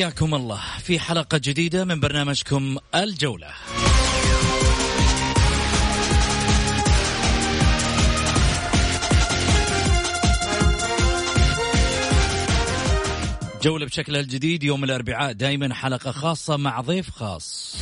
حياكم الله في حلقة جديدة من برنامجكم الجولة. جولة بشكلها الجديد يوم الأربعاء دائما حلقة خاصة مع ضيف خاص.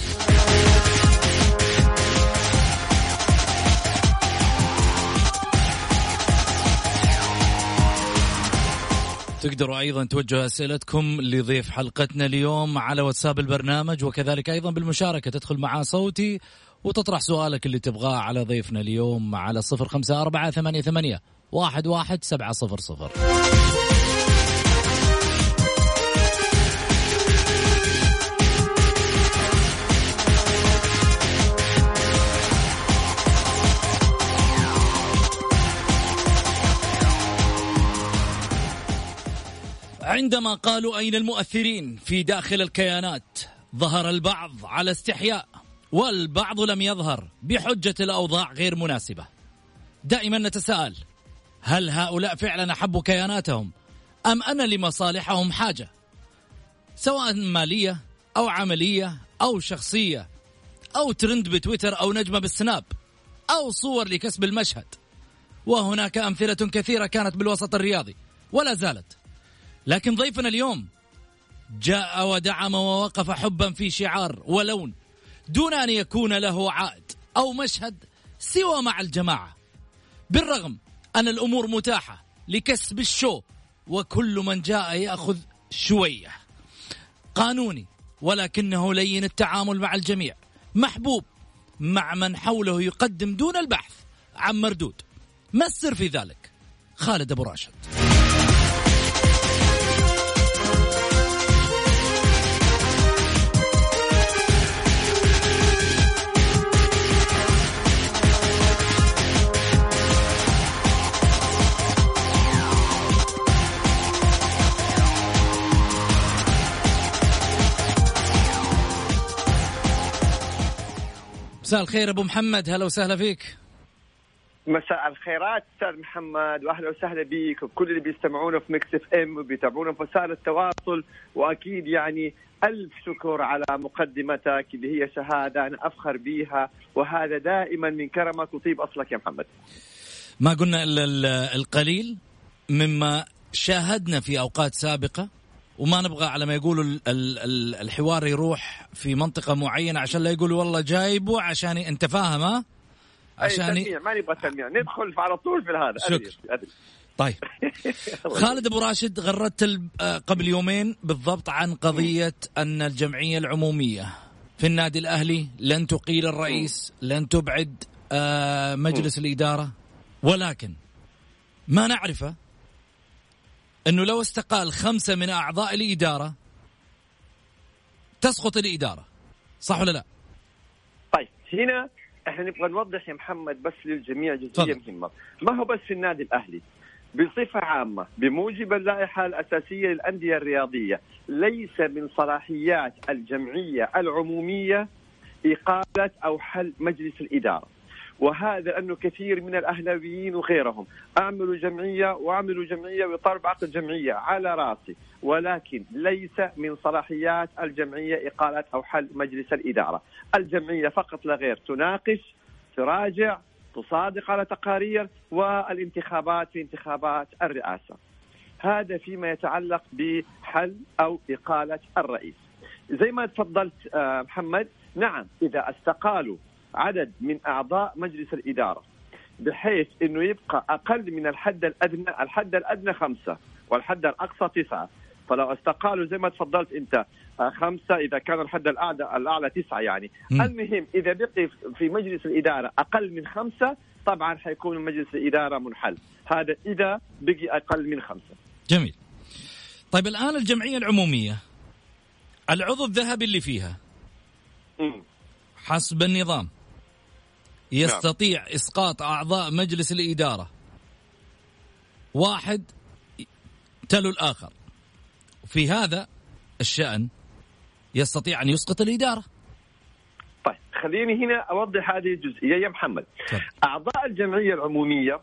تقدروا أيضا توجهوا أسئلتكم لضيف حلقتنا اليوم على واتساب البرنامج وكذلك أيضا بالمشاركة تدخل معاه صوتي وتطرح سؤالك اللي تبغاه على ضيفنا اليوم على صفر خمسة أربعة ثمانية ثمانية واحد واحد سبعة صفر صفر. عندما قالوا أين المؤثرين في داخل الكيانات ظهر البعض على استحياء والبعض لم يظهر بحجة الأوضاع غير مناسبة. دائما نتساءل هل هؤلاء فعلا أحبوا كياناتهم أم أن لمصالحهم حاجة؟ سواء مالية أو عملية أو شخصية أو ترند بتويتر أو نجمة بالسناب أو صور لكسب المشهد. وهناك أمثلة كثيرة كانت بالوسط الرياضي ولا زالت. لكن ضيفنا اليوم جاء ودعم ووقف حبا في شعار ولون دون أن يكون له عائد أو مشهد سوى مع الجماعة. بالرغم أن الأمور متاحة لكسب الشو وكل من جاء يأخذ شوية. قانوني ولكنه لين التعامل مع الجميع. محبوب مع من حوله يقدم دون البحث عن مردود. ما السر في ذلك؟ خالد أبو راشد. مساء الخير أبو محمد هلا وسهلا فيك مساء الخيرات أستاذ محمد وأهلا وسهلا بك وكل اللي بيستمعونا في Mix FM وبيتابعونا في وسائل التواصل وأكيد يعني ألف شكر على مقدمتك اللي هي شهادة أنا أفخر بها وهذا دائما من كرمك وطيب أصلك يا محمد. ما قلنا إلا ال- القليل مما شاهدنا في أوقات سابقة وما نبغى على ما يقولوا ال- ال- ال- الحوار يروح في منطقة معينة عشان لا يقولوا والله جايبه عشان انت فاهم ها؟ عشان تلميع ما نبغى تلميع ندخل على طول في هذا شكر. أدري، أدري. طيب خالد أبو راشد غردت آه، قبل يومين بالضبط عن قضية أن الجمعية العمومية في النادي الأهلي لن تقيل الرئيس لن تبعد آه، مجلس الإدارة ولكن ما نعرفه أنه لو استقال خمسة من أعضاء الإدارة تسقط الإدارة صح ولا لا؟ طيب هنا إحنا نبغى نوضح يا محمد بس للجميع جزئية. مهمة ما هو بس في النادي الأهلي بصفة عامة بموجب اللائحة الأساسية للأندية الرياضية ليس من صلاحيات الجمعية العمومية إقالة أو حل مجلس الإدارة وهذا أنه كثير من الأهلاويين وغيرهم أعملوا جمعية وأعملوا جمعية وإطار بعقد جمعية على راسي ولكن ليس من صلاحيات الجمعية إقالة أو حل مجلس الإدارة. الجمعية فقط لا غير تناقش تراجع تصادق على تقارير والانتخابات في انتخابات الرئاسة. هذا فيما يتعلق بحل أو إقالة الرئيس. زي ما تفضلت آه، محمد نعم إذا استقالوا عدد من أعضاء مجلس الإدارة بحيث أنه يبقى أقل من الحد الأدنى الحد الأدنى خمسة والحد الأقصى تسعة. فلو استقالوا زي ما تفضلت أنت آه، خمسة إذا كان الحد الأعلى, الأعلى تسعة يعني. م. المهم إذا بقي في مجلس الإدارة أقل من خمسة طبعا حيكون مجلس الإدارة منحل. هذا إذا بقي أقل من خمسة. جميل. طيب الآن الجمعية العمومية العضو الذهبي اللي فيها مم. حسب النظام يستطيع إسقاط أعضاء مجلس الإدارة. واحد تلو الآخر. في هذا الشأن يستطيع أن يسقط الإدارة. طيب خليني هنا أوضح هذه الجزئية. يا محمد تفضل. أعضاء الجمعية العمومية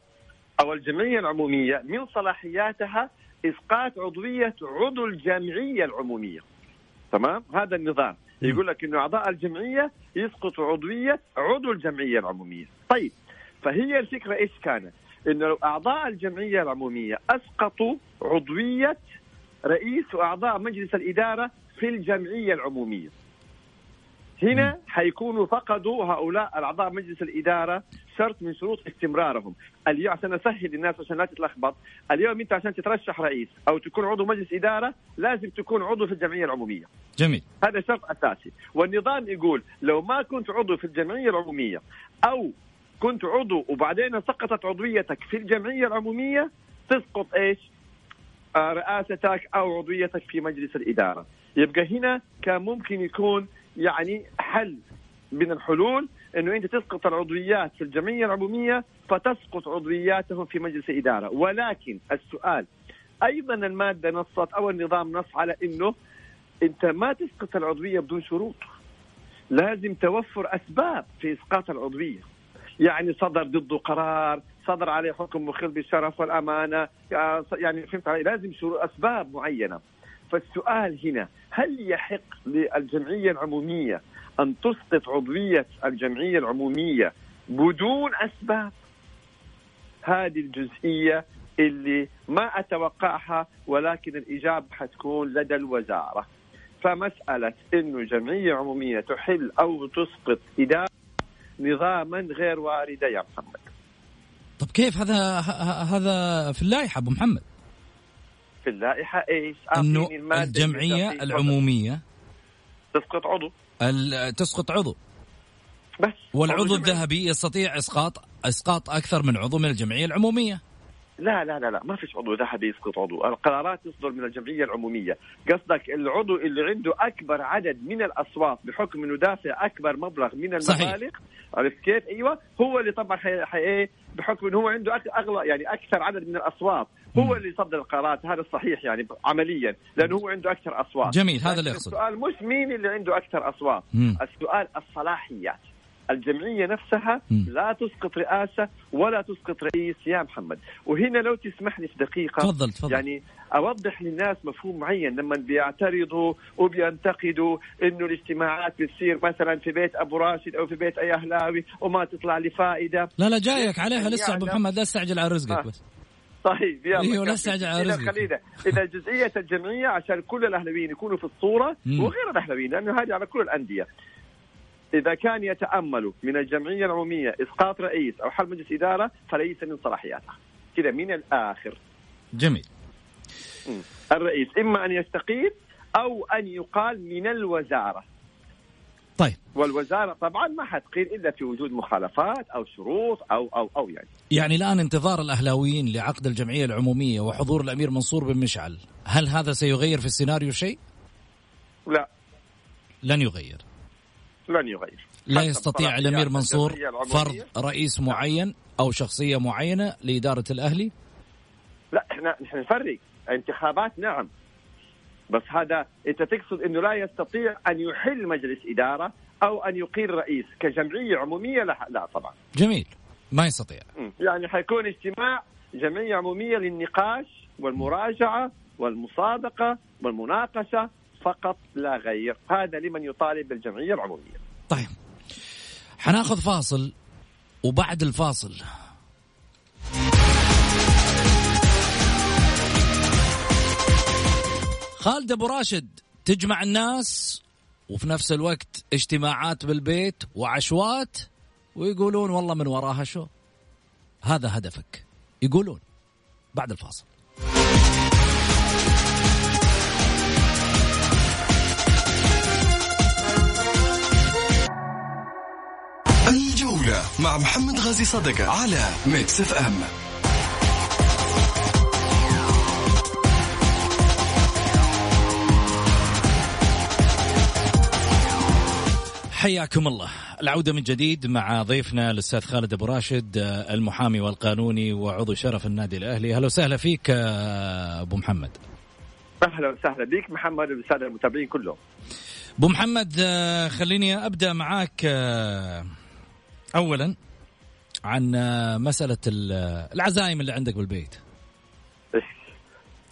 أو الجمعية العمومية من صلاحياتها إسقاط عضوية عضو الجمعية العمومية. تمام؟ هذا النظام. يقول لك انه أعضاء الجمعية يسقط عضوية عضو الجمعية العمومية. طيب فهي الفكرة إيش كانت؟ انه لو أعضاء الجمعية العمومية أسقطوا عضوية رئيس وأعضاء مجلس الإدارة في الجمعية العمومية. هنا حيكونوا فقدوا هؤلاء الاعضاء مجلس الإدارة شرط من شروط استمرارهم. اليوم عشان اسهل للناس عشان لا تتلخبط اليوم أنت عشان تترشح رئيس أو تكون عضو مجلس إدارة لازم تكون عضو في الجمعية العمومية. جميل. هذا شرط أساسي. والنظام يقول لو ما كنت عضو في الجمعية العمومية أو كنت عضو وبعدين سقطت عضويتك في الجمعية العمومية تسقط إيش؟ آه، رئاستك أو عضويتك في مجلس الإدارة. يبقى هنا كان ممكن يكون يعني حل من الحلول إنه أنت تسقط العضويات في الجمعية العمومية فتسقط عضوياتهم في مجلس الاداره ولكن السؤال أيضا المادة نصت أو النظام نص على إنه أنت ما تسقط العضوية بدون شروط. لازم توفر أسباب في إسقاط العضوية. يعني صدر ضده قرار صدر عليه حكم مخل بالشرف والأمانة يعني فهمت علي؟ لازم شروط أسباب معينة. فالسؤال هنا هل يحق للجمعية العمومية أن تسقط عضوية الجمعية العمومية بدون أسباب؟ هذه الجزئية اللي ما أتوقعها ولكن الإجابة حتكون لدى الوزارة. فمسألة إنه جمعية عمومية تحل أو تسقط اداره نظاما غير واردة يا محمد. طب كيف هذا هذا في اللائحة أبو محمد؟ في اللائحة إيش؟ إنه أعطيني المادة الجمعية العمومية. تسقط عضو. تسقط عضو. بس. والعضو عضو الذهبي يستطيع اسقاط إسقاط أكثر من عضو من الجمعية العمومية. لا لا لا لا ما فيش عضو ذهبي يسقط عضو. القرارات تصدر من الجمعية العمومية. قصدك العضو اللي عنده أكبر عدد من الأصوات بحكم أنه دافع أكبر مبلغ من. المبالغ. عرفت كيف؟ أيوة هو اللي طبعا حي... حي... إيه بحكم أنه هو عنده. أغلى يعني أكثر عدد من الأصوات. هو. اللي يصدر القرارات هذا الصحيح يعني عمليا لأنه هو عنده أكثر أصوات. جميل هذا اللي اقصد السؤال مش مين اللي عنده أكثر أصوات؟ مم. السؤال الصلاحيات. الجمعية نفسها مم. لا تسقط رئاسة ولا تسقط رئيس. يا محمد وهنا لو تسمح لي في دقيقة تفضل تفضل. يعني أوضح للناس مفهوم معين. لما بيعترضوا وبينتقدوا إنه الاجتماعات بتصير مثلا في بيت أبو راشد أو في بيت اي اهلاوي وما تطلع لفائدة. لا لا جايك عليها لسه أبو يعني- محمد لا تستعجل على رزقك آه. بس. طيب يلا إيه،. استعجل على إذا رزقك. خلينا إذا جزئية الجمعية عشان كل الاهلاويين يكونوا في الصورة مم. وغير الاهلاويين لأنه هذه على كل الأندية إذا كان يتأمل من الجمعية العمومية إسقاط رئيس أو حل مجلس إدارة فليس من صلاحياتها كذا من الآخر جميل. الرئيس إما أن يستقيل أو أن يقال من الوزارة طيب. والوزارة طبعا ما حتقيل إلا في وجود مخالفات أو شروط أو أو أو يعني. يعني الآن انتظار الأهلاويين لعقد الجمعية العمومية وحضور الأمير منصور بن مشعل هل هذا سيغير في السيناريو شيء؟ لا. لن يغير. لن يغير. لا يستطيع الأمير منصور. فرض رئيس معين أو شخصية معينة لإدارة الأهلي؟ لا إحنا إحنا نفرق. انتخابات نعم. بس هذا انت تقصد انه لا يستطيع ان يحل مجلس اداره أو ان يقيل رئيس كجمعية عمومية؟ لا لا طبعا. جميل. ما يستطيع. يعني حيكون اجتماع جمعية عمومية للنقاش والمراجعة والمصادقة والمناقشة فقط لا غير. هذا لمن يطالب بالجمعية العمومية. طيب. حناخذ فاصل وبعد الفاصل خالد أبو راشد تجمع الناس وفي نفس الوقت اجتماعات بالبيت وعشوات ويقولون والله من وراها شو؟ هذا هدفك. يقولون. بعد الفاصل. الجولة مع محمد غازي صدقة على Mix FM. حياكم الله. العودة من جديد مع ضيفنا الأستاذ خالد أبو راشد آه، المحامي والقانوني وعضو شرف النادي الأهلي. أهلا وسهلا فيك آه، أبو محمد. أهلا وسهلا بك محمد والسادة المتابعين كلهم. أبو محمد آه، خليني أبدأ معاك أولا عن مسألة ال- العزايم اللي عندك بالبيت.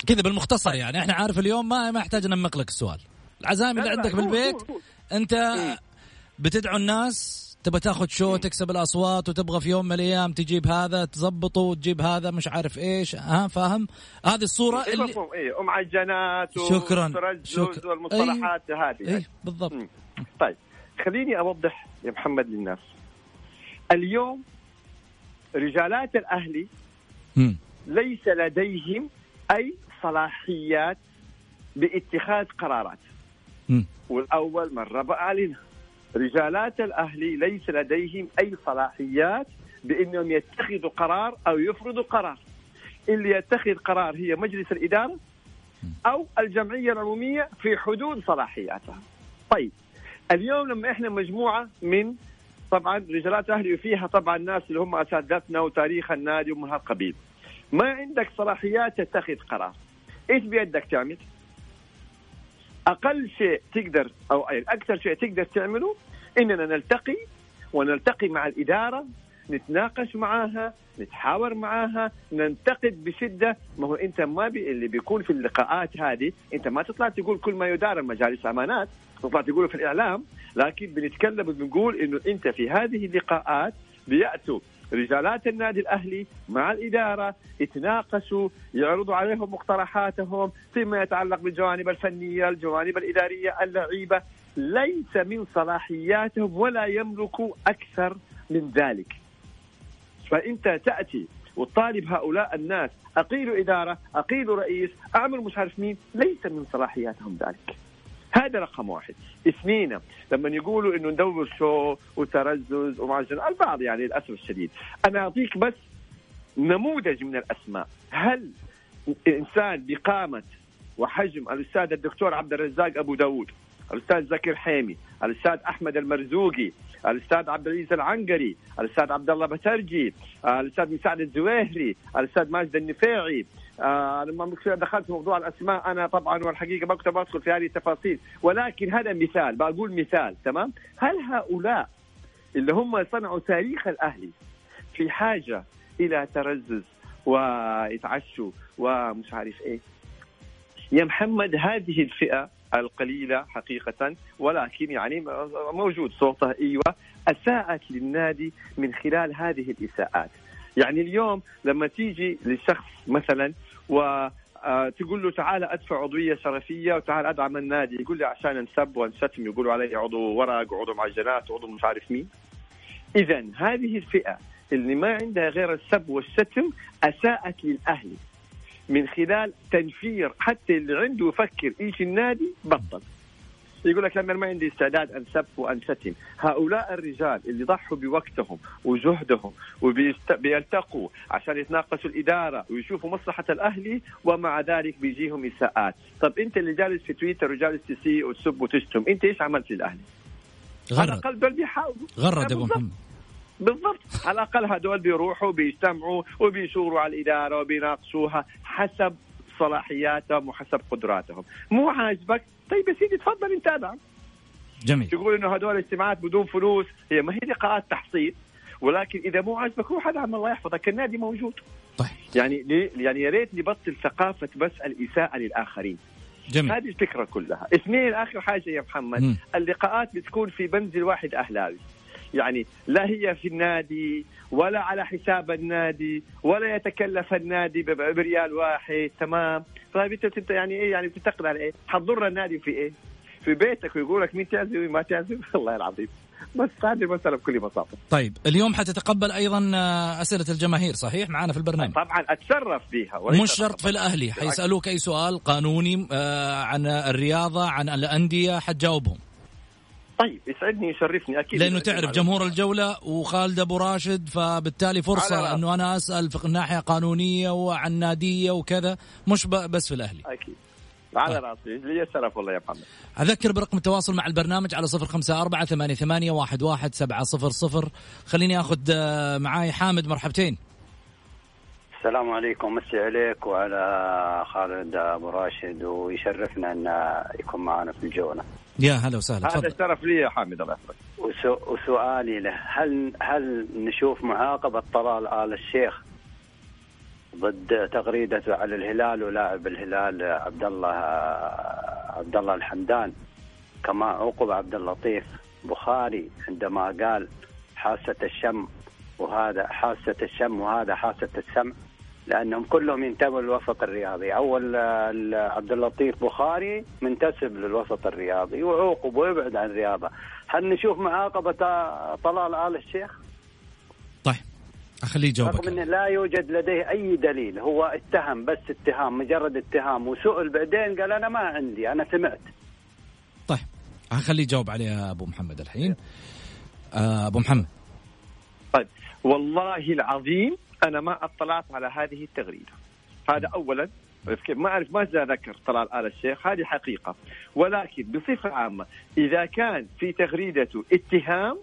كذا بالمختصر يعني. إحنا عارف اليوم ما ما يحتاج نمق لك السؤال. العزايم اللي عندك بالبيت. أنت بتدعو الناس؟ تبى تاخذ شو؟ تكسب الأصوات وتبغى في يوم من الأيام تجيب هذا تزبطه وتجيب هذا مش عارف إيش. ها فاهم؟ هذه الصورة إيه اللي مفهوم. إيه معجنات شكراً، شكراً. والمصطلحات هذه. اي بالضبط. مم. طيب. خليني أوضح يا محمد للناس. اليوم رجالات الأهلي مم. ليس لديهم أي صلاحيات باتخاذ قرارات. مم. والأول مره باعلنها رجالات الاهلي ليس لديهم أي صلاحيات بأنهم يتخذوا قرار أو يفرضوا قرار. اللي يتخذ قرار هي مجلس الإدارة أو الجمعية العمومية في حدود صلاحياتها. طيب اليوم لما إحنا مجموعة من طبعا رجالات أهلي وفيها طبعا ناس اللي هم اساتذتنا وتاريخ النادي ومن هالقبيل ما عندك صلاحيات تتخذ قرار. إيش بيدك تعمل؟ أقل شيء تقدر أو أكثر شيء تقدر تعمله إننا نلتقي ونلتقي مع الإدارة نتناقش معاها نتحاور معاها ننتقد بشدة. ما هو أنت ما بي اللي بيكون في اللقاءات هذه أنت ما تطلع تقول كل ما يدار مجالس أمانات تطلع تقوله في الإعلام لكن بنتكلم وبنقول إنه أنت في هذه اللقاءات بيأتوا رجالات النادي الأهلي مع الإدارة يتناقشوا يعرضوا عليهم مقترحاتهم فيما يتعلق بالجوانب الفنية، الجوانب الإدارية، اللعيبة ليس من صلاحياتهم ولا يملكوا أكثر من ذلك. فانت تأتي وتطالب هؤلاء الناس اقيلوا إدارة، اقيلوا رئيس، اعملوا مش عارف مين، ليس من صلاحياتهم ذلك. هذا رقم واحد. اثنين لما يقولوا إنه ندور شو وترزز ومعجن البعض يعني للأسف الشديد. أنا أعطيك بس نموذج من الأسماء. هل إنسان بقامة وحجم الأستاذ الدكتور عبد الرزاق أبو داود الأستاذ زكي حيمي الأستاذ أحمد المرزوقي الأستاذ عبد العزيز العنقري الأستاذ عبد الله بترجي الأستاذ مساعد الزويهري الأستاذ ماجد النفيعي آه لما دخلت في موضوع الأسماء. أنا طبعا والحقيقة ما كنت بدخل في هذه التفاصيل. ولكن هذا مثال بقول مثال تمام؟ هل هؤلاء اللي هم صنعوا تاريخ الأهلي في حاجة إلى ترزز ويتعشوا ومش عارف إيه؟ يا محمد هذه الفئة القليلة حقيقة ولكن يعني موجود صوتها أيوه أساءت للنادي من خلال هذه الإساءات. يعني اليوم لما تيجي لشخص مثلا و آه، تقول له تعال أدفع عضوية شرفية وتعال أدعم النادي يقول لي عشان انسب وانشتم يقولوا علي عضو ورق وعضو معجنات وعضو مش عارف مين. اذا هذه الفئة اللي ما عندها غير السب والشتم أساءت للأهلي من خلال تنفير حتى اللي عنده يفكر إيش النادي بطل. يقول لك لما ما عندي استعداد أنسب وأنشتم. هؤلاء الرجال اللي ضحوا بوقتهم وجهدهم وبيلتقوا عشان يتناقشوا الإدارة ويشوفوا مصلحة الأهلي ومع ذلك بيجيهم إساءات. طب أنت اللي جالس في تويتر وجالس تسيء وتسب وتشتم أنت إيش عملت للأهلي؟ على غرد. الأقل دول بيحاولوا. غرد أبو بالضبط. محمد. بالضبط. على الأقل هدول بيروحوا بيجتمعوا وبيشوروا على الإدارة وبيناقشوها حسب صلاحياتهم وحسب قدراتهم. مو عاجبك؟ طيب يا سيدي تفضل انت ادعم جميل. تقول إنه هدول اجتماعات بدون فلوس هي ما هي لقاءات تحصيل. ولكن إذا مو عاجبك روح ادعم الله يحفظك. النادي موجود. طيب. يعني؟ يعني يا ريت نبطل ثقافة بس الإساءة للآخرين. جميل. هذه الفكرة كلها. اثنين آخر حاجة يا محمد. مم. اللقاءات بتكون في منزل واحد أهلاوي. يعني لا هي في النادي ولا على حساب النادي ولا يتكلف النادي بريال واحد. تمام. طيب انت يعني إيه؟ يعني بتعتقد على إيه؟ حتضر النادي في إيه؟ في بيتك ويقول لك مين تعزم ومين ما تعزم الله العظيم. بس هذه المساله بكل بساطة. طيب اليوم حتتقبل أيضا آه، أسئلة الجماهير صحيح؟ معنا في البرنامج. طبعا اتشرف بها وليس مش شرط في الأهلي. حيسألوك أي سؤال قانوني آه، عن الرياضة عن الأندية حتجاوبهم. طيب يسعدني يشرفني أكيد لأنه تعرف جمهور الجولة وخالد أبو راشد فبالتالي فرصة. إنه أنا أسأل في الناحيه قانونية وعن ناديه وكذا مش بس في الأهلي. أكيد. على طيب. رأسي. لي شرف والله يا محمد. أذكر برقم التواصل مع البرنامج على صفر خمسة أربعة ثمانية, ثمانية واحد, واحد سبعة صفر صفر. خليني أخذ آه، معاي حامد مرحبتين. السلام عليكم مسي عليك وعلى خالد أبو راشد ويشرفنا أن يكون معنا في الجوله يا هلا وسهلا هذا شرف لي يا حامد الله يحفظك. وسؤالي له هل هل نشوف معاقبة طلال آل الشيخ ضد تغريدته على الهلال ولاعب الهلال عبد الله عبد الله الحمدان؟ كما عوقب عبد اللطيف بخاري عندما قال حاسة الشم وهذا حاسة الشم وهذا حاسة السمع. لأنهم كلهم ينتموا للوسط الرياضي. أول ال- عبد اللطيف بخاري منتسب للوسط الرياضي وعوقب ويبعد عن الرياضة. هل نشوف معاقبة طلال آل الشيخ؟ طيب أخليه يجاوبك. رغم إنه لا يوجد لديه أي دليل هو اتهم بس اتهام مجرد اتهام وسئل بعدين قال أنا ما عندي أنا سمعت. طيب أخليه يجاوب عليها أبو محمد الحين. آه، أبو محمد. طيب والله العظيم أنا ما أطلعت على هذه التغريدة. هذا اولا ما أعرف ماذا ذكر طلال آل الشيخ. هذه حقيقة. ولكن بصفة عامة إذا كان في تغريدته اتهام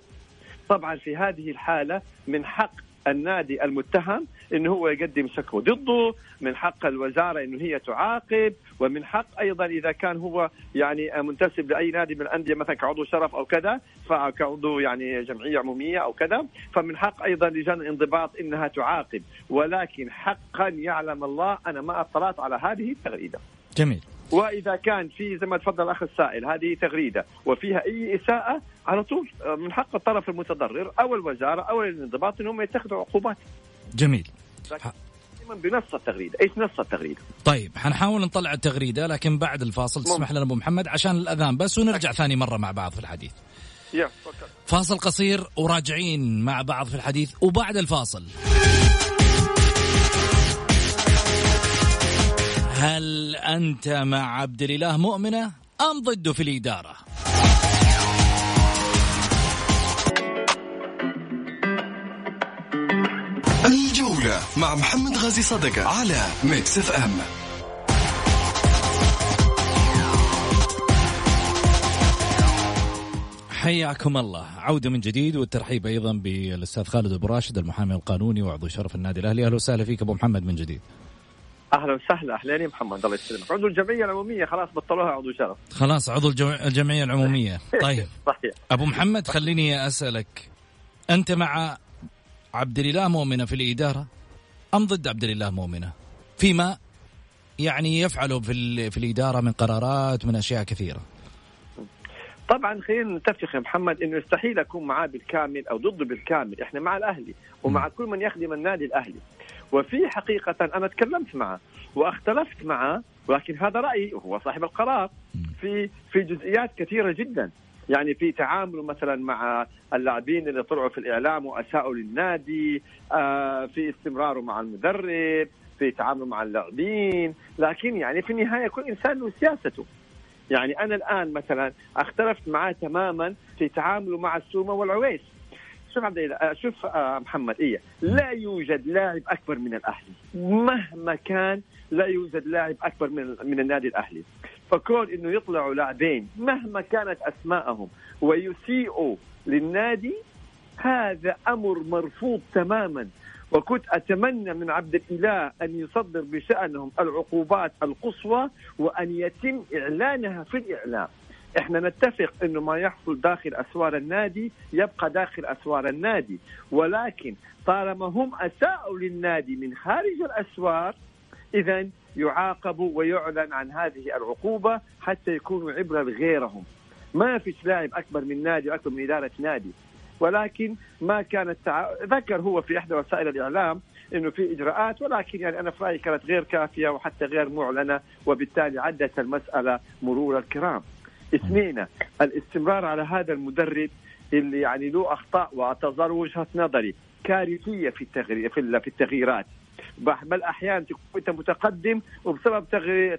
طبعا في هذه الحالة من حق النادي المتهم انه هو يقدم شكوى ضده، من حق الوزارة إنه هي تعاقب، ومن حق أيضا إذا كان هو يعني منتسب لأي نادي من الأندية مثلا كعضو شرف أو كذا، فكعضو يعني جمعية عمومية أو كذا، فمن حق أيضا لجان الانضباط إنها تعاقب، ولكن حقا يعلم الله أنا ما أطلعت على هذه التغريدة. جميل. وإذا كان في زي ما تفضل الاخ السائل هذه تغريدة وفيها أي إساءة على طول من حق الطرف المتضرر أو الوزارة أو الانضباط إنهم يتخذوا عقوبات. جميل. بنص التغريدة، إيش نص التغريدة؟ طيب حنحاول نطلع التغريدة لكن بعد الفاصل تسمح لنا أبو محمد عشان الأذان بس ونرجع ثاني مرة مع بعض في الحديث. يا. فاصل قصير وراجعين مع بعض في الحديث وبعد الفاصل. هل أنت مع عبد الإله مؤمنة أم ضده في الإدارة؟ الجولة مع محمد غازي صدقة على Mix FM حياكم الله. عودة من جديد والترحيب أيضا بالأستاذ خالد أبو راشد المحامي القانوني وعضو شرف النادي الأهلي. أهلا وسهلا فيك أبو محمد من جديد. أهلا وسهلا. أهلين يا محمد. الله يسلمك، عضو الجمعية العمومية. خلاص بطلوها عضو شرف. خلاص عضو الجمع- الجمعية العمومية. طيب. صحيح. أبو محمد خليني أسألك. أنت مع عبد الإله مؤمنة في الإدارة أم ضد عبد الإله مؤمنة فيما يعني يفعله في, في الإدارة من قرارات من أشياء كثيرة طبعا خلينا نتفق يا محمد انه يستحيل أكون معاه بالكامل أو ضده بالكامل، إحنا مع الأهلي ومع كل من يخدم النادي الأهلي. وفي حقيقة أنا تكلمت معه واختلفت معه ولكن هذا رأيي وهو صاحب القرار في في جزئيات كثيرة جدا. يعني في تعامله مثلا مع اللاعبين اللي طلعوا في الإعلام وأساءوا للنادي، آه في استمراره مع المدرب، في تعامله مع اللاعبين، لكن يعني في النهاية كل إنسان له سياسته. يعني أنا الآن مثلا اختلفت معاه تماما في تعامله مع السومة والعويس. شوف عبد آه، شوف آه، محمد إيه؟ لا يوجد لاعب أكبر من الأهلي. مهما كان لا يوجد لاعب أكبر من من النادي الأهلي. فكون إنه يطلعوا لاعبين مهما كانت أسماءهم ويسيئوا للنادي هذا أمر مرفوض تماما. وكنت أتمنى من عبد الإله أن يصدر بشأنهم العقوبات القصوى وأن يتم إعلانها في الإعلام. إحنا نتفق إنه ما يحصل داخل أسوار النادي يبقى داخل أسوار النادي. ولكن طالما هم أساءوا للنادي من خارج الأسوار اذا يعاقبوا ويعلن عن هذه العقوبة حتى يكونوا عبرة لغيرهم. ما فيش لاعب أكبر من نادي وأكبر من إدارة نادي. ولكن ما كانت تع... ذكر هو في إحدى وسائل الإعلام إنه في إجراءات ولكن يعني أنا في رأيي كانت غير كافية وحتى غير معلنة وبالتالي عدت المسألة مرور الكرام. اثنين الاستمرار على هذا المدرب اللي يعني له أخطاء وتظل وجهة نظري كارثية في التغيير في التغييرات. بل أحيانا تكون أنت متقدم وبسبب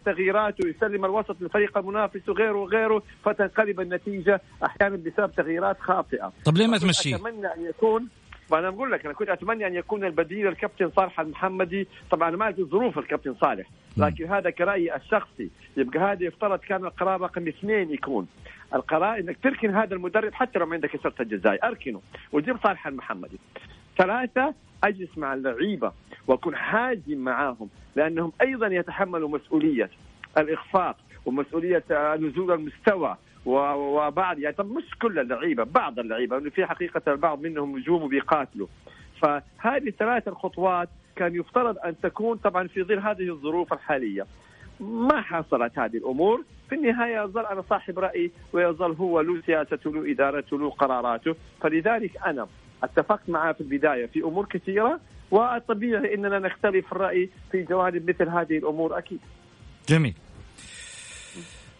تغييراته يسلم الوسط للفريق المنافس وغيره وغيره فتنقلب النتيجة أحيانا بسبب تغييرات خاطئة. طب ليه ما تمشيه؟ أتمنى أن يكون فانا بقول لك أنا كنت أتمنى أن يكون البديل الكابتن صالح المحمدي. طبعا ما اعرف ظروف الكابتن صالح لكن هذا كرأيي الشخصي. يبقى هذا يفترض كان القرار رقم اثنين يكون. القرار إنك تركن هذا المدرب حتى لو ما عندك شرط الجزائي أركنه. وجيب صالح المحمدي. ثلاثة أجلس مع اللعيبة وأكون حازم معاهم لأنهم أيضا يتحملوا مسؤولية الإخفاق ومسؤولية نزول المستوى وبعض يعني طب مش كل اللعيبة بعض اللعيبة انه في حقيقة البعض منهم نجوم وبيقاتلوا. فهذه الثلاث الخطوات كان يفترض أن تكون طبعا في ظل هذه الظروف الحالية. ما حصلت هذه الأمور؟ في النهاية يظل أنا صاحب راي ويظل هو له سياسته له إدارته له قراراته. فلذلك أنا اتفقت معه في البداية في أمور كثيرة والطبيعي إننا نختلف الرأي في جوانب مثل هذه الأمور أكيد. جميل.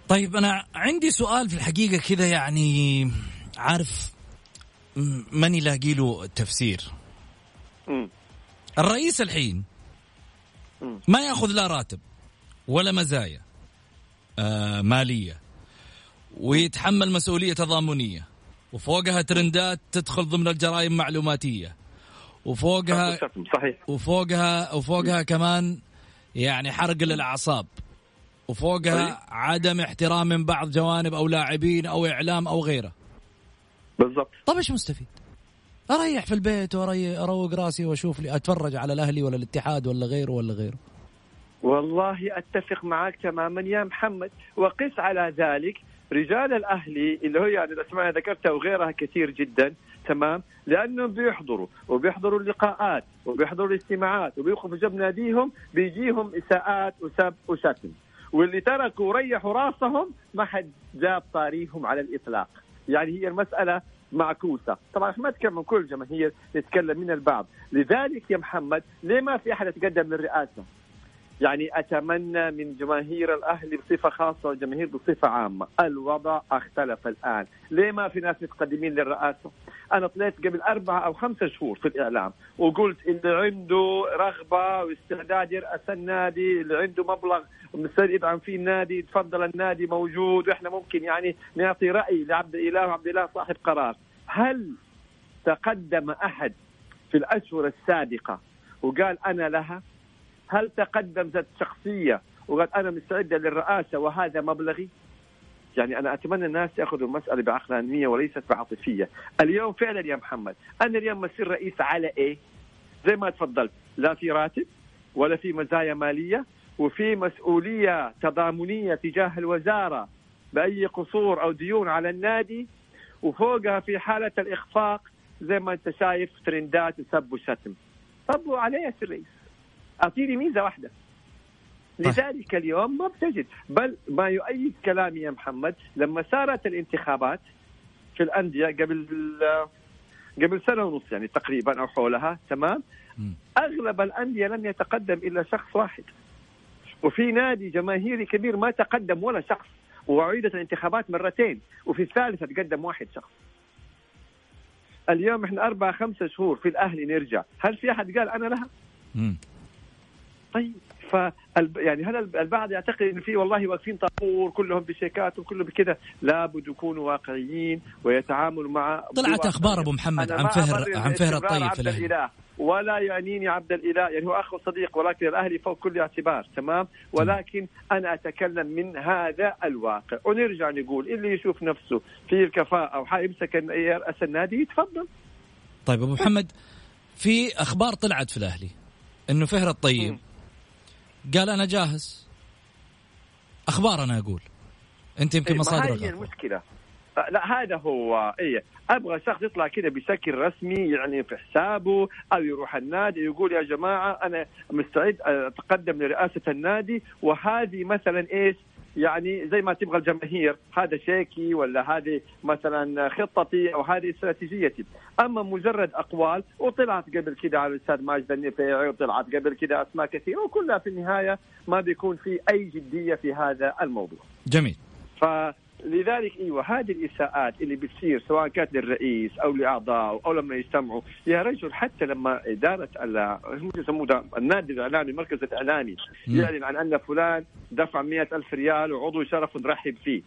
طيب أنا عندي سؤال في الحقيقة كذا يعني عارف ماني لاقي له تفسير. الرئيس الحين ما يأخذ لا راتب ولا مزايا آه مالية ويتحمل مسؤولية تضامنية وفوقها ترندات تدخل ضمن الجرائم معلوماتية. وفوقها صحيح. وفوقها وفوقها كمان يعني حرق للأعصاب. وفوقها صحيح. عدم احترام من بعض جوانب أو لاعبين أو إعلام أو غيره. بالضبط. طيب إيش مستفيد؟ أريح في البيت واروق راسي وأشوف لي أتفرج على الأهلي ولا الاتحاد ولا غيره ولا غيره. والله أتفق معك تماما يا محمد. وقس على ذلك رجال الأهلي اللي هو يعني الاسماء ذكرتها وغيرها كثير جدا تمام؟ لأنهم بيحضروا وبيحضروا اللقاءات وبيحضروا الاجتماعات وبيوقفوا جنب ناديهم بيجيهم إساءات وسب وشتم. واللي تركوا وريحوا راسهم ما حد جاب طاريهم على الإطلاق. يعني هي المسألة معكوسة. طبعا ما نتكلم من كل الجماهير نتكلم من البعض. لذلك يا محمد ليه ما في أحد يتقدم للرئاسة؟ يعني أتمنى من جماهير الاهلي بصفة خاصة والجماهير بصفة عامة. الوضع اختلف الآن. ليه ما في ناس متقدمين للرئاسة؟ أنا طلعت قبل أربعة أو خمسة شهور في الإعلام وقلت اللي عنده رغبة واستعداد يرأس النادي اللي عنده مبلغ ومستعد يدعم فيه النادي تفضل النادي موجود. وإحنا ممكن يعني نعطي رأي لعبد الاله وعبد الاله صاحب قرار. هل تقدم أحد في الأشهر السابقة وقال أنا لها؟ هل تقدم ذات شخصية وقال أنا مستعدة للرئاسة وهذا مبلغي؟ يعني أنا أتمنى الناس يأخذوا المسألة بعقلانيه وليست بعاطفية، اليوم فعلا يا محمد أنا اليوم مسير رئيس على إيه؟ زي ما تفضلت لا في راتب ولا في مزايا مالية وفي مسؤولية تضامنية تجاه الوزارة بأي قصور أو ديون على النادي وفوقها في حالة الإخفاق زي ما أنت شايف ترندات وسب وشتم. طب وعليه يا الرئيس؟ اعطيني ميزة واحدة. طيب. لذلك اليوم ما بتجد. بل ما يؤيد كلامي يا محمد لما صارت الانتخابات في الأندية قبل قبل سنة ونص يعني تقريبا أو حولها تمام؟ أغلب الأندية لم يتقدم إلا شخص واحد. وفي نادي جماهيري كبير ما تقدم ولا شخص وعيدت الانتخابات مرتين وفي الثالثة تقدم واحد شخص. اليوم إحنا أربع خمسة شهور في الأهلي نرجع. هل في أحد قال أنا لها؟ طيب ف يعني هل البعض يعتقد إن في والله واقفين طابور كلهم بشيكات وكلهم بكذا لابد يكونوا واقعيين ويتعاملوا مع طلعت أخبار أبو محمد عن فهر عن فهر الطيب في الأهلي. ولا يعنيني عبد الإله يعني هو أخ وصديق ولكن الأهلي فوق كل اعتبار تمام؟ ولكن أنا أتكلم من هذا الواقع. ونرجع نقول اللي يشوف نفسه في الكفاءة وحيمسك يرأس النادي يتفضل. طيب أبو محمد في أخبار طلعت في الأهلي إنه فهر الطيب م. قال أنا جاهز. أخبار أنا أقول أنت يمكن إيه، ما مصادرك هذه. المشكلة. آه، لا هذا هو إيه أبغى شخص يطلع كذا بشكل رسمي يعني في حسابه أو يروح النادي يقول يا جماعة أنا مستعد أتقدم لرئاسة النادي وهذه مثلا إيش؟ يعني زي ما تبغى الجماهير هذا شيكي ولا هذه مثلا خطتي أو هذه استراتيجيتي أما مجرد أقوال وطلعت قبل كده على الأستاذ ماجد النفيعي وطلعت قبل كده أسماء كثيرة وكلها في النهاية ما بيكون في أي جدية في هذا الموضوع. جميل. فلذلك أيوه هذه الإساءات اللي بتصير سواء كانت للرئيس أو لاعضائه أو لما يجتمعوا يا رجل حتى لما إدارة يسموه النادي الإعلامي المركز الإعلامي. يعلن عن أن فلان دفع مئة ألف ريال وعضو شرف نرحب فيه.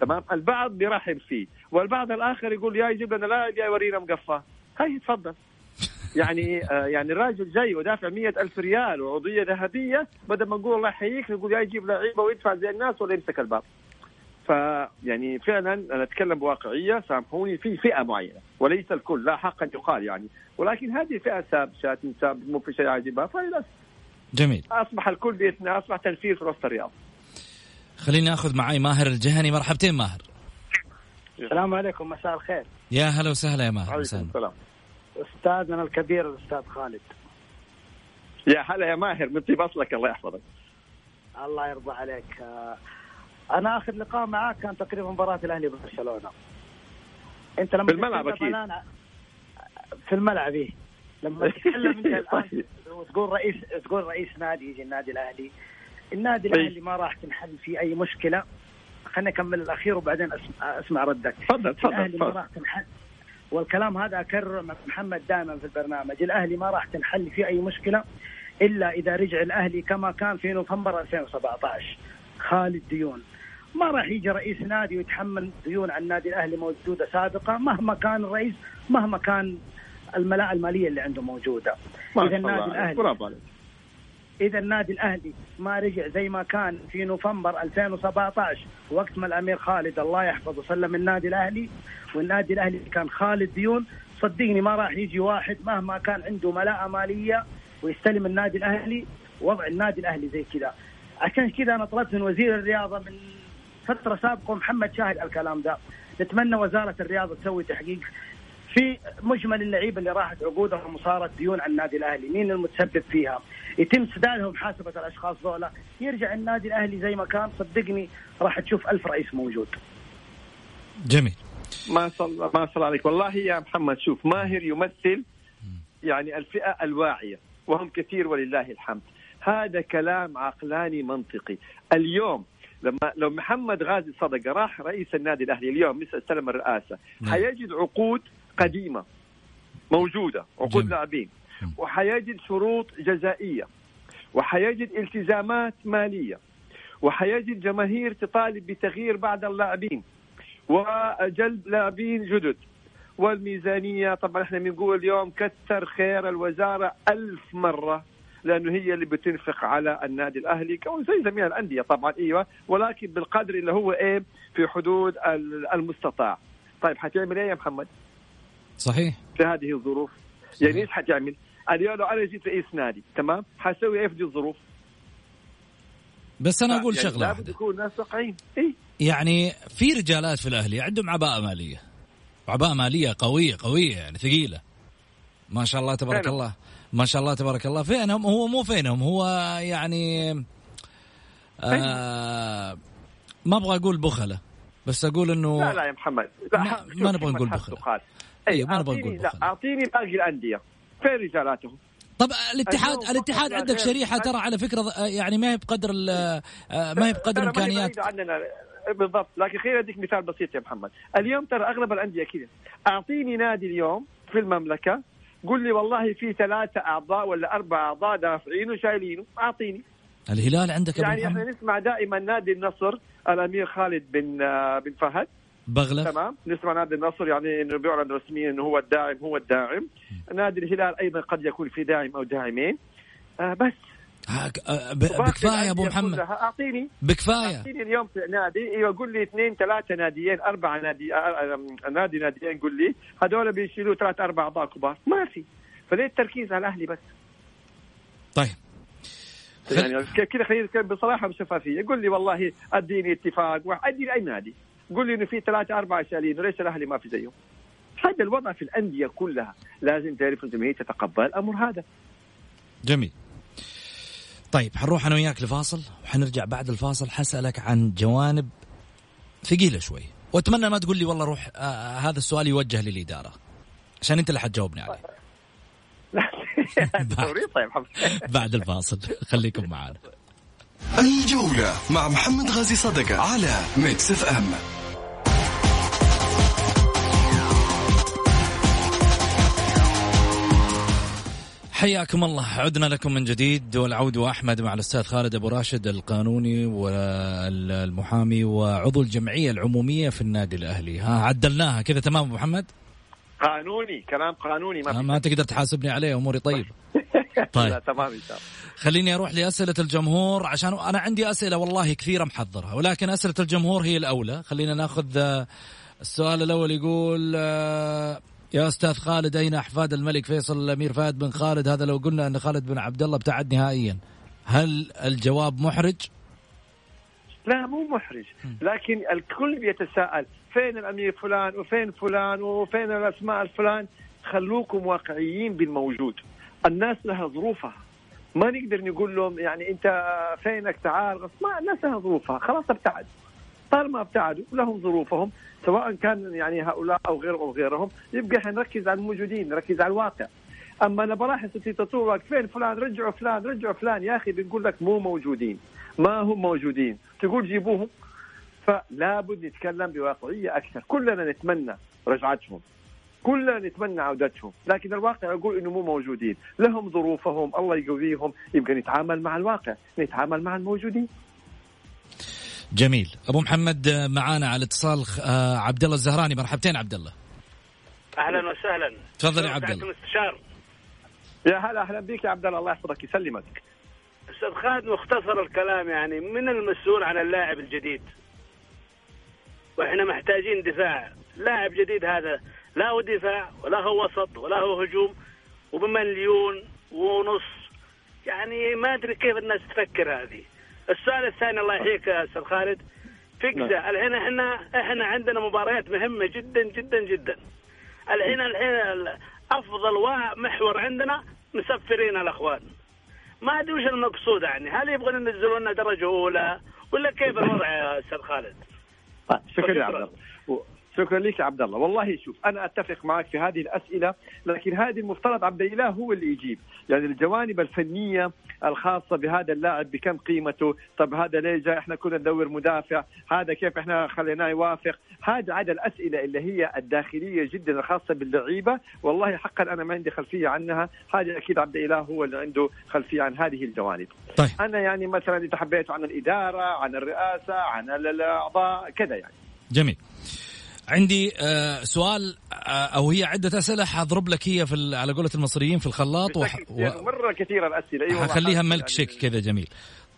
تمام؟ البعض بيرحب فيه والبعض الآخر يقول يا يجيب لنا لاعب يا يورينا مقفاه هاي تفضل. يعني آه يعني الراجل جاي ودافع مئة ألف ريال وعضوية ذهبية بدل ما نقول الله يحييك نقول يا يجيب لعيبة ويدفع زي الناس ولا يمسك الباب. فيعني فعلا أنا أتكلم بواقعية سامحوني في فئة معينة وليس الكل لا حق ان يقال يعني. ولكن هذه فئة سابشات ساب مو في شيء عاجبها فللأسف. جميل. أصبح الكل بيتنا أصبح تنفير في وسط الرياض. خليني آخذ معي ماهر الجهني. مرحبتين ماهر. السلام عليكم مساء الخير. يا هلا وسهلا يا ماهر. عليكم. السلام. أستاذنا الكبير الأستاذ خالد. يا هلا يا ماهر من طيب اصلك الله يحفظك. الله يرضى عليك. آه، أنا آخر لقاء معاك كان تقريبا مباراة الأهلي وبرشلونة. أنت لما تتكلم أكيد. الآن- في الملعب إيه. لما تتكلم أنت الآن وتقول رئيس تقول رئيس نادي يجي النادي الأهلي. النادي إيه. الأهلي ما راح تنحل فيه أي مشكلة. خليني أكمل الأخير وبعدين اسمع, أسمع ردك. تفضل تفضل الاهلي ما راح تنحل والكلام هذا اكرره مع محمد دائما في البرنامج. الأهلي ما راح تنحل فيه أي مشكلة إلا إذا رجع الأهلي كما كان في نوفمبر 2017 خالد ديون. ما راح يجي رئيس نادي ويتحمل ديون عن النادي الأهلي موجودة سابقا مهما كان الرئيس مهما كان الملاءه المالية اللي عنده موجودة. إذا النادي. الاهلي برافو عليك. إذا النادي الأهلي ما رجع زي ما كان في نوفمبر 2017 وقت ما الأمير خالد الله يحفظه سلم النادي الأهلي والنادي الأهلي كان خالد ديون. صدقني ما راح يجي واحد مهما كان عنده ملاءه مالية ويستلم النادي الأهلي وضع النادي الأهلي زي كذا. عشان كذا أنا طلبت من وزير الرياضة من فترة سابقة محمد شاهد على الكلام ده. نتمنى وزارة الرياضة تسوي تحقيق في مجمل اللعيبة اللي راحت عقودهم وصارت ديون على النادي الأهلي، مين المتسبب فيها؟ يتم سدادهم محاسبه الأشخاص ذولا، يرجع النادي الأهلي زي ما كان. صدقني راح تشوف ألف رئيس موجود. جميل. ما شاء الله ما شاء الله عليك. والله يا محمد شوف ماهر يمثل يعني الفئة الواعية وهم كثير ولله الحمد. هذا كلام عقلاني منطقي. اليوم لما لو محمد غازي صدقة راح رئيس النادي الأهلي اليوم مثل استلم الرئاسة. نعم. حيجد عقود قديمة موجودة عقود. لاعبين. مم. وحيجد شروط جزائية. وحيجد التزامات مالية. وحيجد جماهير تطالب بتغيير بعض اللاعبين. وجلب لاعبين جدد. والميزانية طبعا إحنا بنقول اليوم كثر خير الوزارة ألف مرة. لأنه هي اللي بتنفق على النادي الأهلي كون زي جميع الأندية طبعا أيوة ولكن بالقدر اللي هو إيه في حدود ال- المستطاع. طيب حتعمل إيه يا محمد؟ صحيح. في هذه الظروف. يعني إيش حتعمل؟ اليوم لو أنا جيت رئيس نادي تمام؟ حسوي إيه في دي الظروف؟ بس أنا أقول يعني شغلة لابد يكون الناس واقعيين إيه. يعني في رجالات في الأهلي عندهم عباءة مالية. عباءة مالية قوية قوية يعني ثقيلة. ما شاء الله تبارك فينهم؟ الله. ما شاء الله تبارك الله. فينهم؟ هو مو فينهم هو يعني آه ما أبغى أقول بخلة بس أقول إنه لا لا يا محمد. لا ما- نبغى نقول حد بخل. سؤال. أيوة، ما نبغى نقول لا بخل. أعطيني باقي الأندية. فين رجالاتهم؟ طب الاتحاد الاتحاد عندك. شريحة ترى على فكرة يعني ما هي بقدر ال- آه، ما هي بقدر إمكانيات. عننا. بالضبط. لكن خليني أديك مثال بسيط يا محمد. اليوم ترى أغلب الأندية كذا. أعطيني نادي اليوم في المملكة. قل لي والله في ثلاثة أعضاء ولا أربع أعضاء دافعينه وشايلينه. أعطيني. الهلال عندك يعني إحنا محمد نسمع دائما نادي النصر الأمير خالد بن آه، بن فهد. بغلة تمام. نسمع نادي النصر يعني انه بيعلن رسميا إنه هو الداعم هو الداعم. نادي الهلال أيضا قد يكون في داعم أو داعمين. آه بس. بكفاية يا ابو محمد. أعطيني. بكفاية. أعطيني اليوم في نادي. إيوه قول لي اثنين ثلاثة ناديين أربعة نادي نادي ناديين قول لي. هذول بيشيلوا ثلاث أربع اعضاء كبار. ما في. فليه التركيز على الأهلي بس؟ طيب. يعني كذا خلينا نتكلم بصراحة وشفافيه قول لي والله أديني اتفاق. أديني أي نادي. قول لي إنه في ثلاثة أربعة سالين وليش الأهلي ما في زيهم؟ هذا الوضع في الأندية كلها. لازم تعرف الجماهير تتقبل الامر هذا. جميل. طيب حنروح أنا وياك لفاصل وحنرجع بعد الفاصل. حسألك عن جوانب ثقيلة شوي. وأتمنى ما تقول لي والله روح آه هذا السؤال يوجه للإدارة عشان أنت اللي حتجاوبني عليه. طيب بعد الفاصل خليكم معنا. الجولة مع محمد غازي صدقة على Mix FM. حياكم الله. عدنا لكم من جديد. والعود احمد مع الأستاذ خالد أبو راشد القانوني والمحامي وعضو الجمعية العمومية في النادي الأهلي. ها عدلناها كذا تمام أبو محمد؟ قانوني كلام قانوني ما, ما تقدر تحاسبني عليه أموري طيب. طيب. تمام إن شاء الله. خليني أروح لأسئلة الجمهور عشان أنا عندي أسئلة والله كثيرة محضرها ولكن أسئلة الجمهور هي الأولى. خلينا ناخذ آه، السؤال الأول يقول آه، يا أستاذ خالد أين أحفاد الملك فيصل الأمير فهد بن خالد؟ هذا لو قلنا أن خالد بن عبد الله ابتعد نهائيا. هل الجواب محرج؟ لا مو محرج. لكن الكل بيتساءل فين الأمير فلان وفين فلان وفين الأسماء الفلان؟ خلوكم واقعيين بالموجود. الناس لها ظروفها. ما نقدر نقول لهم يعني أنت فينك تعال ما الناس لها ظروفها. خلاص ابتعد. طالما ابتعدوا لهم ظروفهم سواء كان يعني هؤلاء أو غيرهم أو غيرهم يبقى إحنا نركز على الموجودين نركز على الواقع. أما أنا بلاحظ في تطور فين فلان؟ رجعوا فلان رجعوا فلان. يا أخي بنقول لك مو موجودين. ما هم موجودين. تقول جيبوهم. فلا بد نتكلم بواقعية أكثر. كلنا نتمنى رجعتهم. كلنا نتمنى عودتهم. لكن الواقع يقول إنه مو موجودين. لهم ظروفهم الله يقويهم يبقى نتعامل مع الواقع. نتعامل مع الموجودين. جميل. أبو محمد معانا على اتصال آه، عبد الله الزهراني. مرحبتين عبد الله أهلا وسهلا. تفضل يا عبد الله مستشار يا هلا أهلا بك يا عبد الله الله يحفظك يسلمك. أستاذ خالد مختصر الكلام يعني من المسؤول عن اللاعب الجديد؟ وإحنا محتاجين دفاع. لاعب جديد هذا لا هو دفاع ولا هو وسط ولا هو هجوم وبمليون ونص. يعني ما أدري كيف الناس تفكر هذه. السؤال الثاني الله يحييك يا أستاذ خالد. فكسة نعم. الحين إحنا إحنا عندنا مباريات مهمة جدا جدا جدا. الحين الحين أفضل محور عندنا مسفرين الأخوان. ما أدري وش المقصود يعني. هل يبغون ينزلون لنا درجة أولى ولا كيف الوضع يا أستاذ خالد؟ طيب، شكرا يا عبد الله. شكرا لك يا عبد الله. والله شوف أنا أتفق معك في هذه الأسئلة لكن هذه المفترض عبد الإله هو اللي يجيب. يعني الجوانب الفنية الخاصة بهذا اللاعب بكم قيمته؟ طب هذا ليه جاي؟ إحنا كنا ندور مدافع. هذا كيف إحنا خليناه يوافق؟ هذا عاد الأسئلة اللي هي الداخلية جدا الخاصة باللعيبة. والله حقا أنا ما عندي خلفية عنها. هذا أكيد عبد الإله هو اللي عنده خلفية عن هذه الجوانب. طيب. أنا يعني مثلا إذا حبيت عن الإدارة عن الرئاسة عن الأعضاء كذا يعني. جميل. عندي آه سؤال آه أو هي عدة أسئلة حاضرب لك هي في على قولة المصريين في الخلاط وح... و... مرة كثيرة الأسئلة. أيوه حخليها ملك شيك كذا جميل.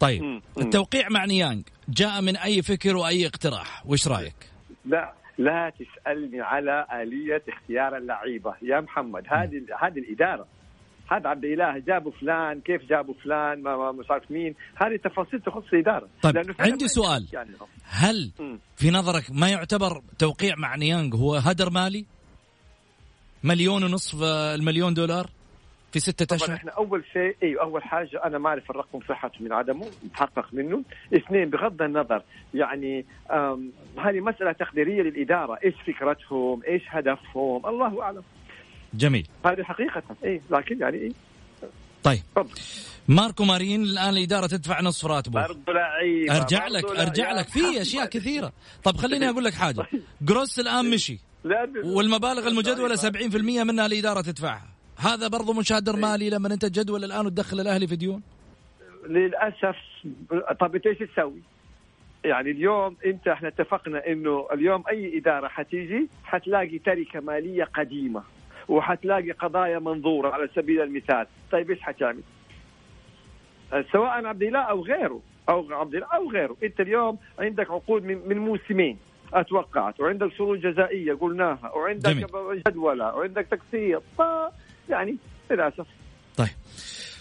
طيب مم. التوقيع مع نيانج جاء من أي فكر وأي اقتراح؟ وش رأيك؟ لا لا تسألني على آلية اختيار اللعيبة. يا محمد هذه هذه الإدارة هذا عبد الإله جابوا فلان كيف جابوا فلان ما مش عارف مين. هذه تفاصيل تخص الإدارة. طيب عندي سؤال. يعني هل في نظرك ما يعتبر توقيع مع نيانج هو هدر مالي؟ مليون ونصف المليون دولار في ستة أشهر؟ إحنا أول شيء أيوة أول حاجة أنا ما أعرف الرقم صحته من عدمه متحقق منه. اثنين بغض النظر يعني هذه مسألة تقديرية للإدارة. إيش فكرتهم؟ إيش هدفهم؟ الله أعلم. جميل. هذه حقيقة. إيه لكن يعني إيه. طيب. فضل. ماركو مارين الآن الإدارة تدفع نصف راتبه. برضه لعيب أرجع لك أرجع لك. في أشياء كثيرة. طب خليني أقول لك حاجة. جروس الآن مشي. والمبالغ المجدولة 70% منها الإدارة تدفعها. هذا برضه مشادر إيه. مالي لما أنت جدول الآن وتدخل الأهلي في ديون؟ للأسف طب إنت إيش تسوي؟ يعني اليوم أنت إحنا اتفقنا إنه اليوم أي إدارة حتيجي حتلاقي تركة مالية قديمة. وحتلاقي قضايا منظورة على سبيل المثال. طيب إيش حتعمل سواء عبد الله أو غيره أو عبد الله أو غيره. أنت اليوم عندك عقود من, من موسمين أتوقعت. وعندك شروط جزائية قلناها وعندك جميل. جدولة وعندك تقسيط. يعني للأسف. طيب.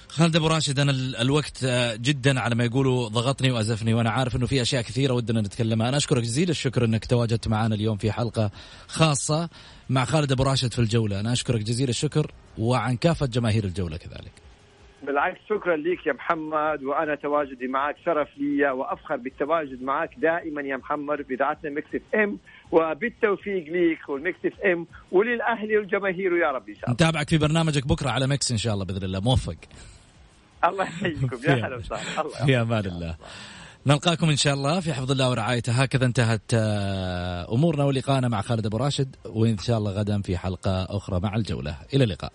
خالد أبو راشد أنا ال- الوقت آه، جدا على ما يقولوا ضغطني وأزفني وأنا عارف إنه في أشياء كثيرة ودنا نتكلمها. أنا أشكرك جزيل الشكر إنك تواجدت معنا اليوم في حلقة خاصة. مع خالد أبو راشد في الجولة. أنا أشكرك جزيل الشكر وعن كافة جماهير الجولة كذلك. بالعكس شكرا لك يا محمد وأنا تواجدي معك شرف لي وأفخر بالتواجد معك دائما يا محمد في اذاعتنا Mix FM وبالتوفيق ليك وال Mix FM وللأهلي والجماهير يا رب إن شاء الله. نتابعك في برنامجك بكرة على Mix إن شاء الله بإذن الله. موفق. الله يحييكم. يا هلا وسهلا. في أمان الله. نلقاكم إن شاء الله في حفظ الله ورعايته. هكذا انتهت آه، أمورنا ولقاءنا مع خالد أبو راشد وإن شاء الله غدا في حلقة أخرى مع الجولة. إلى اللقاء.